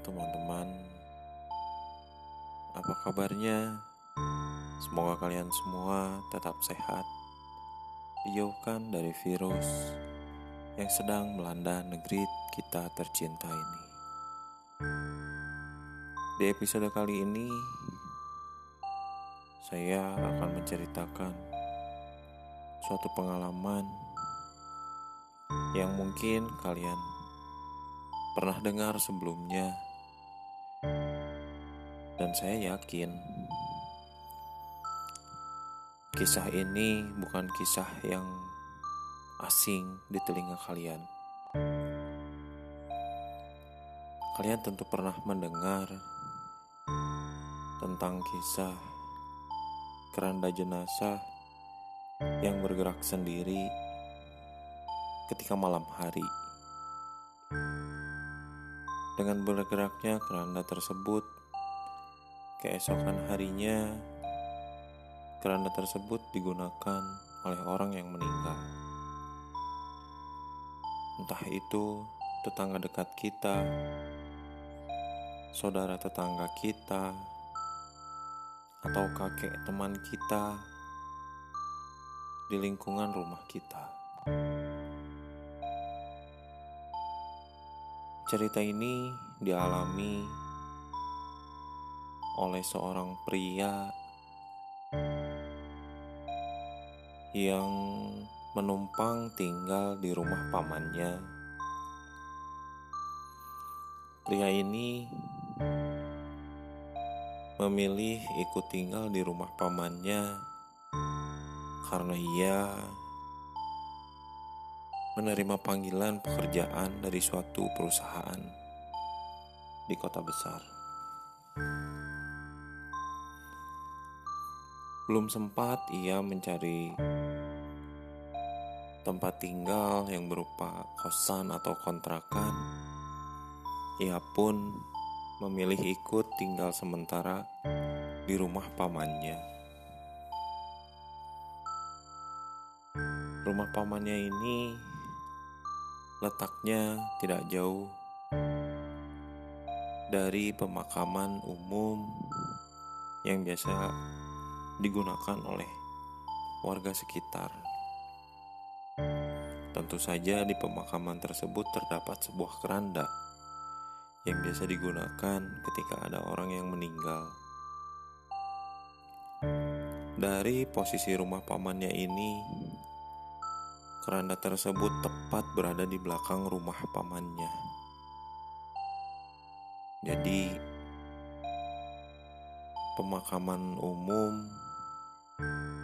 teman-teman, apa kabarnya? Semoga kalian semua tetap sehat, dijauhkan dari virus yang sedang melanda negeri kita tercinta ini. Di episode kali ini, saya akan menceritakan suatu pengalaman yang mungkin kalian pernah dengar sebelumnya, dan saya yakin kisah ini bukan kisah yang asing di telinga kalian. Kalian tentu pernah mendengar tentang kisah keranda jenazah yang bergerak sendiri ketika malam hari. Dengan bergeraknya keranda tersebut, keesokan harinya keranda tersebut digunakan oleh orang yang meninggal. Entah itu tetangga dekat kita, saudara tetangga kita, atau kakek teman kita di lingkungan rumah kita. Cerita ini dialami oleh seorang pria yang menumpang tinggal di rumah pamannya. Pria ini memilih ikut tinggal di rumah pamannya karena ia menerima panggilan pekerjaan dari suatu perusahaan di kota besar. Belum sempat ia mencari tempat tinggal yang berupa kosan atau kontrakan. Ia pun memilih ikut tinggal sementara di rumah pamannya. Rumah pamannya ini letaknya tidak jauh dari pemakaman umum yang biasa digunakan oleh warga sekitar. Tentu saja di pemakaman tersebut terdapat sebuah keranda yang biasa digunakan ketika ada orang yang meninggal. Dari posisi rumah pamannya ini, Keranda tersebut tepat berada di belakang rumah pamannya. Jadi, pemakaman umum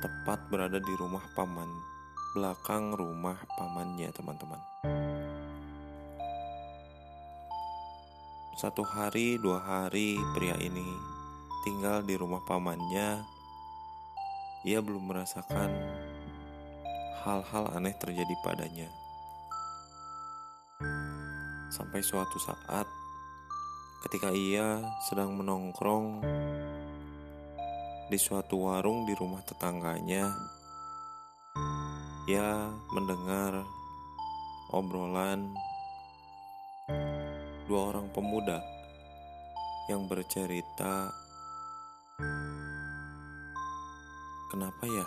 tepat berada di rumah paman, belakang rumah pamannya, teman-teman. Satu hari, dua hari, pria ini tinggal di rumah pamannya. Ia belum merasakan hal-hal aneh terjadi padanya. Sampai suatu saat, ketika ia sedang menongkrong di suatu warung di rumah tetangganya, ia mendengar obrolan dua orang pemuda yang bercerita, "Kenapa ya?"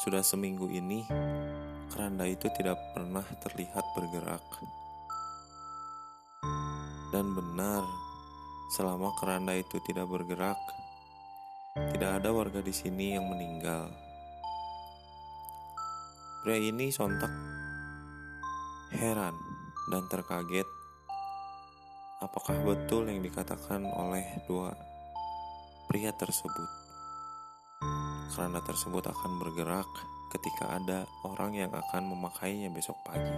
Sudah seminggu ini, keranda itu tidak pernah terlihat bergerak. Dan benar, selama keranda itu tidak bergerak, tidak ada warga di sini yang meninggal. Pria ini sontak heran dan terkaget. Apakah betul yang dikatakan oleh dua pria tersebut? Keranda tersebut akan bergerak ketika ada orang yang akan memakainya besok pagi.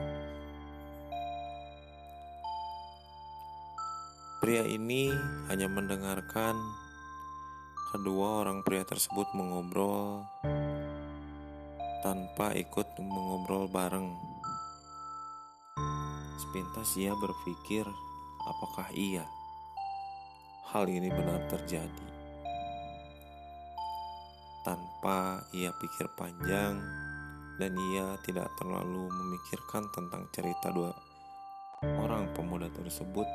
Pria ini hanya mendengarkan kedua orang pria tersebut mengobrol tanpa ikut mengobrol bareng. Sepintas ia berpikir, apakah iya hal ini benar terjadi? Tanpa ia pikir panjang dan ia tidak terlalu memikirkan tentang cerita dua orang pemuda tersebut.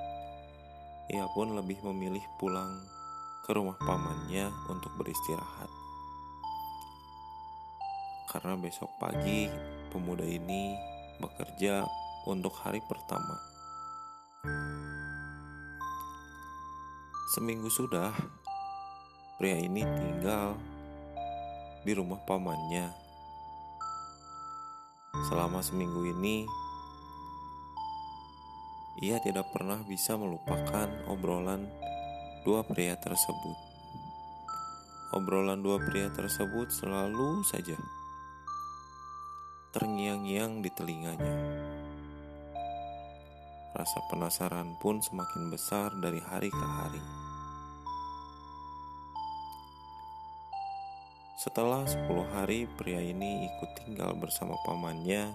ia pun lebih memilih pulang ke rumah pamannya untuk beristirahat. Karena besok pagi pemuda ini bekerja untuk hari pertama. Seminggu sudah, pria ini tinggal di rumah pamannya. Selama seminggu ini, ia tidak pernah bisa melupakan obrolan dua pria tersebut. Obrolan dua pria tersebut selalu saja terngiang-ngiang di telinganya. Rasa penasaran pun semakin besar dari hari ke hari. Setelah 10 hari pria ini ikut tinggal bersama pamannya,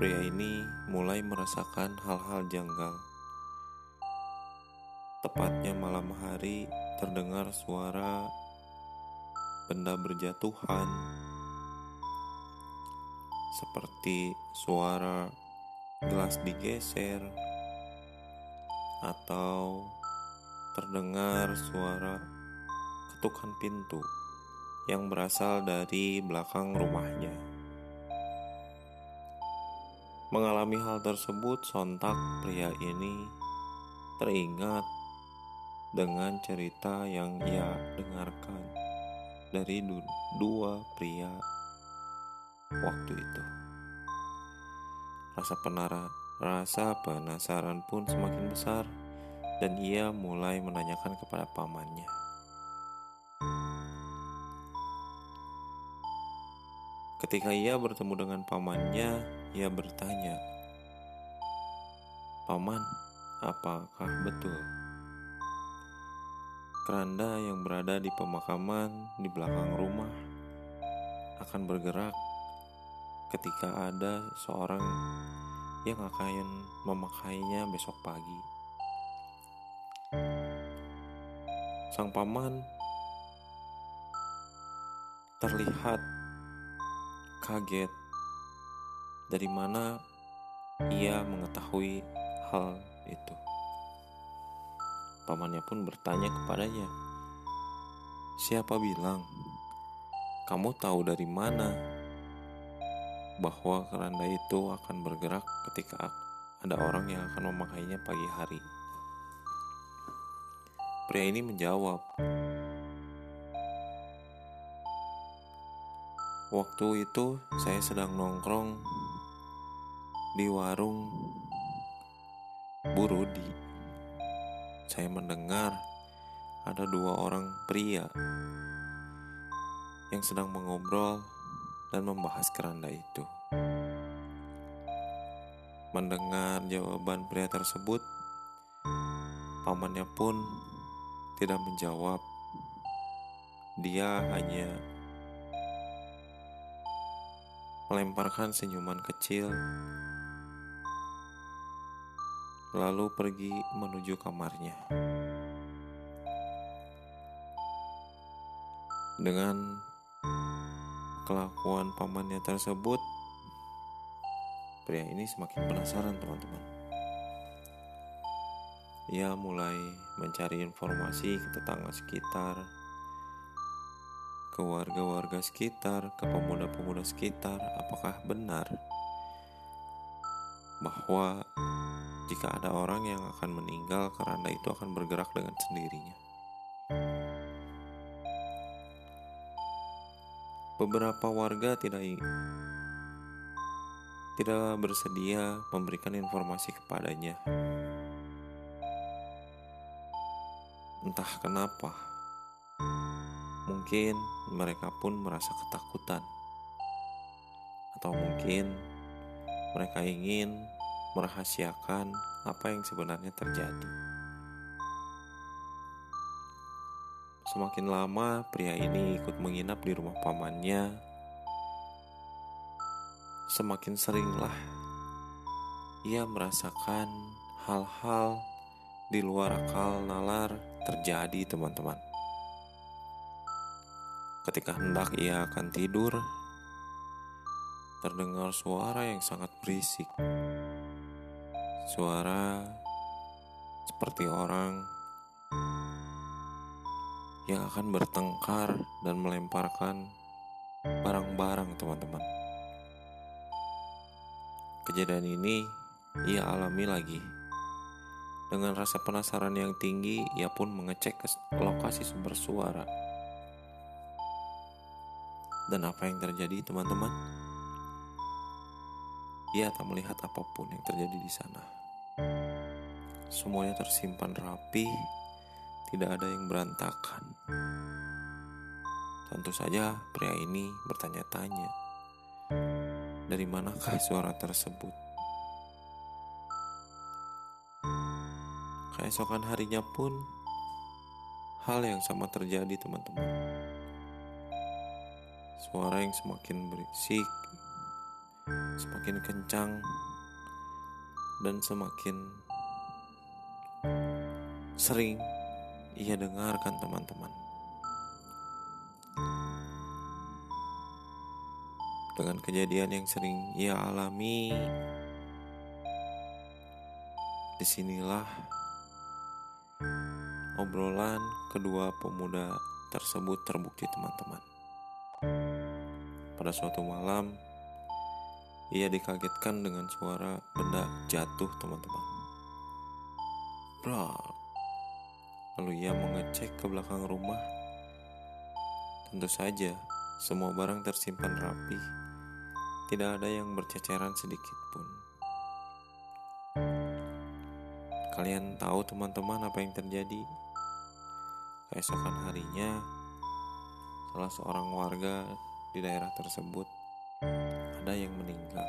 pria ini mulai merasakan hal-hal janggal. Tepatnya malam hari terdengar suara benda berjatuhan. Seperti suara gelas digeser atau terdengar suara ketukan pintu yang berasal dari belakang rumahnya. Mengalami hal tersebut, sontak pria ini teringat dengan cerita yang ia dengarkan dari dua pria waktu itu. Rasa penara, rasa penasaran pun semakin besar dan ia mulai menanyakan kepada pamannya. Ketika ia bertemu dengan pamannya, ia bertanya, "Paman, apakah betul keranda yang berada di pemakaman di belakang rumah akan bergerak ketika ada seorang yang akan memakainya besok pagi. Sang paman terlihat kaget dari mana ia mengetahui hal itu. Pamannya pun bertanya kepadanya, "Siapa bilang kamu tahu dari mana bahwa keranda itu akan bergerak ketika ada orang yang akan memakainya pagi hari. Pria ini menjawab, "Waktu itu saya sedang nongkrong di warung Burudi. Saya mendengar ada dua orang pria yang sedang mengobrol dan membahas keranda itu. Mendengar jawaban pria tersebut, pamannya pun tidak menjawab. Dia hanya melemparkan senyuman kecil, lalu pergi menuju kamarnya. Dengan kelakuan pamannya tersebut, pria ini semakin penasaran teman-teman. Ia mulai mencari informasi ke tetangga sekitar, ke warga-warga sekitar, ke pemuda-pemuda sekitar, apakah benar bahwa jika ada orang yang akan meninggal karena itu akan bergerak dengan sendirinya. Beberapa warga tidak tidak bersedia memberikan informasi kepadanya. Entah kenapa, mungkin mereka pun merasa ketakutan, atau mungkin mereka ingin merahasiakan apa yang sebenarnya terjadi. Semakin lama, pria ini ikut menginap di rumah pamannya. Semakin seringlah ia merasakan hal-hal di luar akal nalar terjadi, teman-teman. Ketika hendak ia akan tidur, terdengar suara yang sangat berisik. Suara seperti orang yang akan bertengkar dan melemparkan barang-barang teman-teman. Kejadian ini ia alami lagi. Dengan rasa penasaran yang tinggi, ia pun mengecek ke lokasi sumber suara. Dan apa yang terjadi, teman-teman? Ia tak melihat apa pun yang terjadi di sana. Semuanya tersimpan rapi, tidak ada yang berantakan. Tentu saja pria ini bertanya-tanya, dari manakah suara tersebut? Keesokan harinya pun hal yang sama terjadi teman-teman. Suara yang semakin berisik, semakin kencang, dan semakin sering ia dengarkan teman-teman. Dengan kejadian yang sering ia alami, di sinilah obrolan kedua pemuda tersebut terbukti teman-teman. Pada suatu malam, ia dikagetkan dengan suara benda jatuh teman-teman. Bro, lalu ia mengecek ke belakang rumah. Tentu saja, semua barang tersimpan rapi. Tidak ada yang berceceran sedikit pun. Kalian tahu teman-teman apa yang terjadi? Keesokan harinya, salah seorang warga di daerah tersebut ada yang meninggal.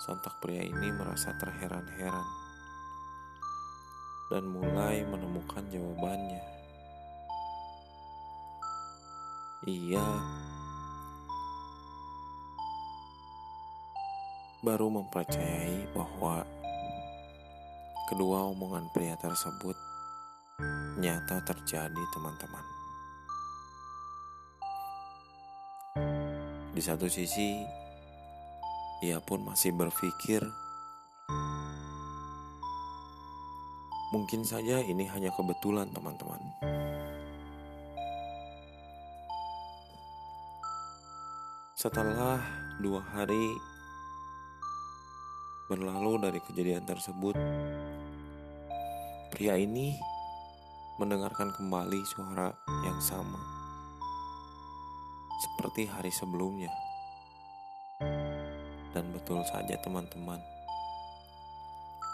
Sontak pria ini merasa terheran-heran dan mulai menemukan jawabannya. Ia baru mempercayai bahwa kedua omongan pria tersebut nyata terjadi, teman-teman. Di satu sisi, ia pun masih berpikir, mungkin saja ini hanya kebetulan, teman-teman. Setelah dua hari berlalu dari kejadian tersebut, pria ini mendengarkan kembali suara yang sama seperti hari sebelumnya. Dan betul saja teman-teman,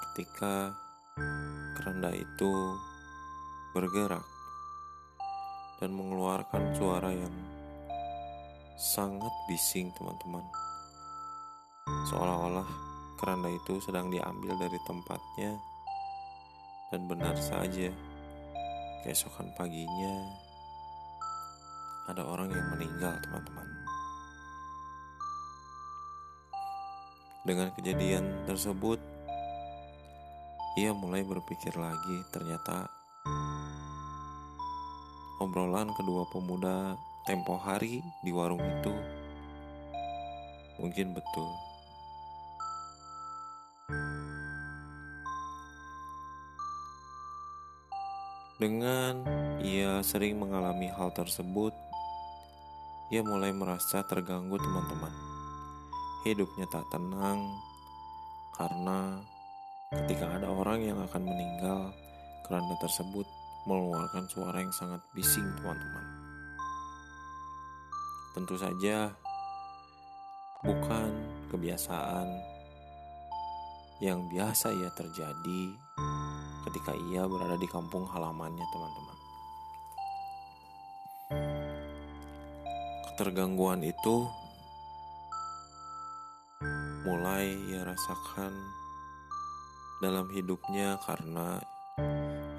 ketika keranda itu bergerak dan mengeluarkan suara yang sangat bising teman-teman. Seolah-olah keranda itu sedang diambil dari tempatnya dan benar saja keesokan paginya ada orang yang meninggal teman-teman. Dengan kejadian tersebut ia mulai berpikir lagi. Ternyata obrolan kedua pemuda tempo hari di warung itu mungkin betul. Dengan ia sering mengalami hal tersebut, ia mulai merasa terganggu teman-teman. Hidupnya tak tenang karena ketika ada orang yang akan meninggal, keranda tersebut mengeluarkan suara yang sangat bising teman-teman. Tentu saja bukan kebiasaan yang biasa ia terjadi ketika ia berada di kampung halamannya, teman-teman. Ketergangguan itu mulai ia rasakan dalam hidupnya karena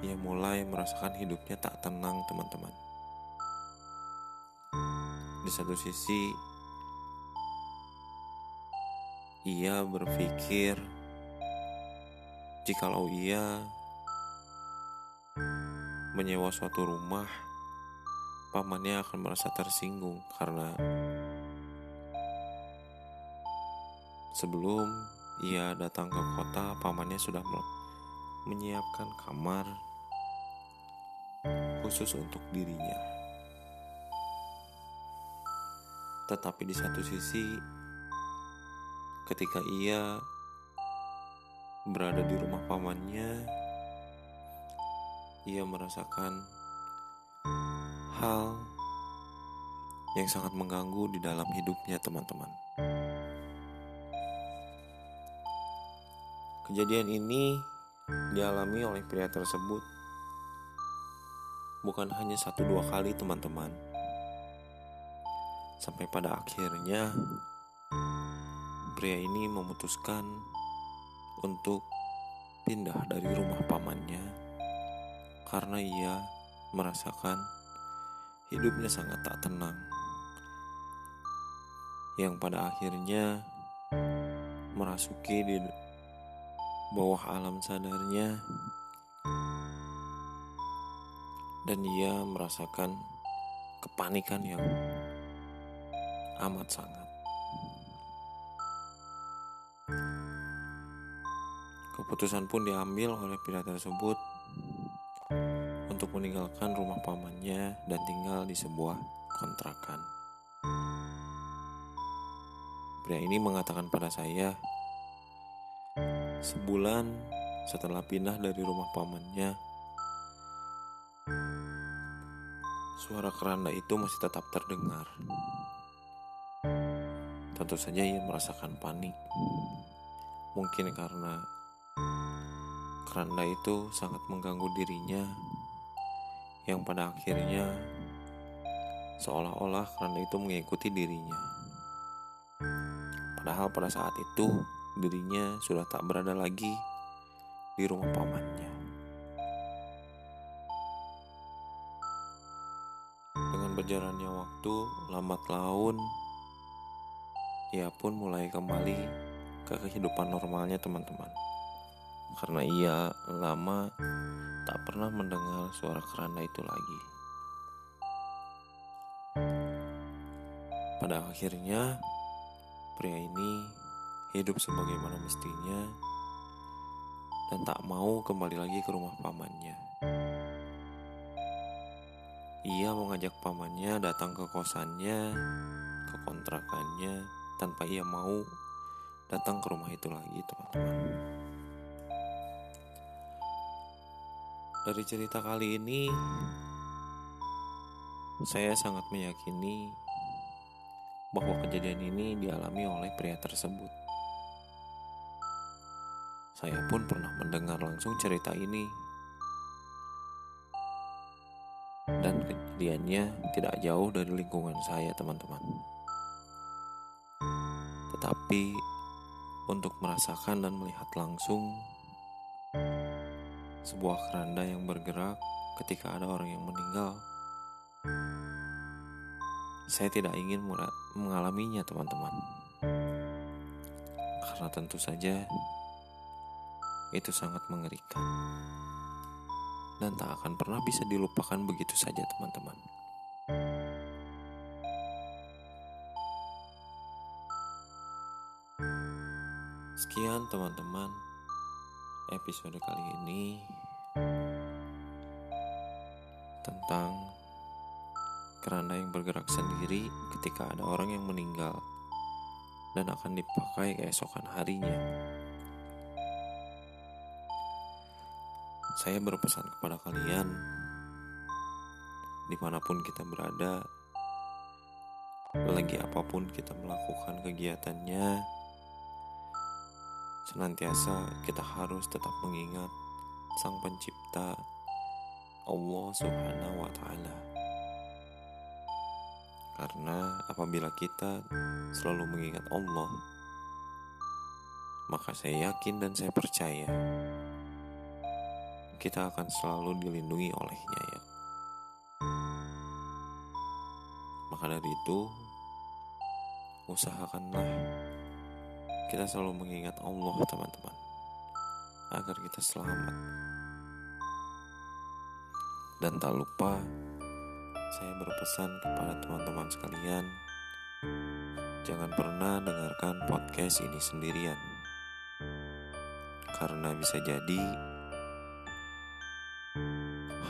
ia mulai merasakan hidupnya tak tenang, teman-teman. Di satu sisi, ia berpikir jikalau ia menyewa suatu rumah, pamannya akan merasa tersinggung karena sebelum ia datang ke kota, pamannya sudah menyiapkan kamar khusus untuk dirinya. Tetapi di satu sisi, ketika ia berada di rumah pamannya, ia merasakan hal yang sangat mengganggu di dalam hidupnya, teman-teman. Kejadian ini dialami oleh pria tersebut bukan hanya satu dua kali, teman-teman. Sampai pada akhirnya, pria ini memutuskan untuk pindah dari rumah pamannya karena ia merasakan hidupnya sangat tak tenang. Yang pada akhirnya merasuki di bawah alam sadarnya dan ia merasakan kepanikan yang amat sangat. Keputusan pun diambil oleh pria tersebut meninggalkan rumah pamannya dan tinggal di sebuah kontrakan. Pria ini mengatakan pada saya, sebulan setelah pindah dari rumah pamannya, suara keranda itu masih tetap terdengar. Tentu saja ia merasakan panik. Mungkin karena keranda itu sangat mengganggu dirinya yang pada akhirnya seolah-olah keranda itu mengikuti dirinya. Padahal pada saat itu dirinya sudah tak berada lagi di rumah pamannya. Dengan berjalannya waktu, lambat laun, ia pun mulai kembali ke kehidupan normalnya teman-teman karena ia lama tak pernah mendengar suara keranda itu lagi. Pada akhirnya, pria ini hidup sebagaimana mestinya dan tak mau kembali lagi ke rumah pamannya. Ia mengajak pamannya datang ke kosannya, ke kontrakannya, tanpa ia mau datang ke rumah itu lagi, teman-teman. Dari cerita kali ini, saya sangat meyakini bahwa kejadian ini dialami oleh pria tersebut. Saya pun pernah mendengar langsung cerita ini, dan kejadiannya tidak jauh dari lingkungan saya, teman-teman. Tetapi untuk merasakan dan melihat langsung sebuah keranda yang bergerak ketika ada orang yang meninggal. Saya tidak ingin mengalaminya, teman-teman, karena tentu saja itu sangat mengerikan dan tak akan pernah bisa dilupakan begitu saja, teman-teman. Sekian, teman-teman episode kali ini tentang keranda yang bergerak sendiri ketika ada orang yang meninggal dan akan dipakai keesokan harinya. Saya berpesan kepada kalian, di mana pun kita berada, lagi apa pun kita melakukan kegiatannya, Senantiasa kita harus tetap mengingat Sang Pencipta Allah Subhanahu wa Ta'ala. Karena apabila kita selalu mengingat Allah, maka saya yakin dan saya percaya kita akan selalu dilindungi olehnya ya. Maka dari itu, usahakanlah kita selalu mengingat Allah teman-teman. Agar kita selamat. Dan tak lupa saya berpesan kepada teman-teman sekalian jangan pernah dengarkan podcast ini sendirian. Karena bisa jadi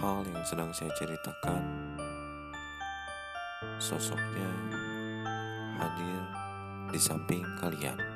hal yang sedang saya ceritakan sosoknya hadir di samping kalian.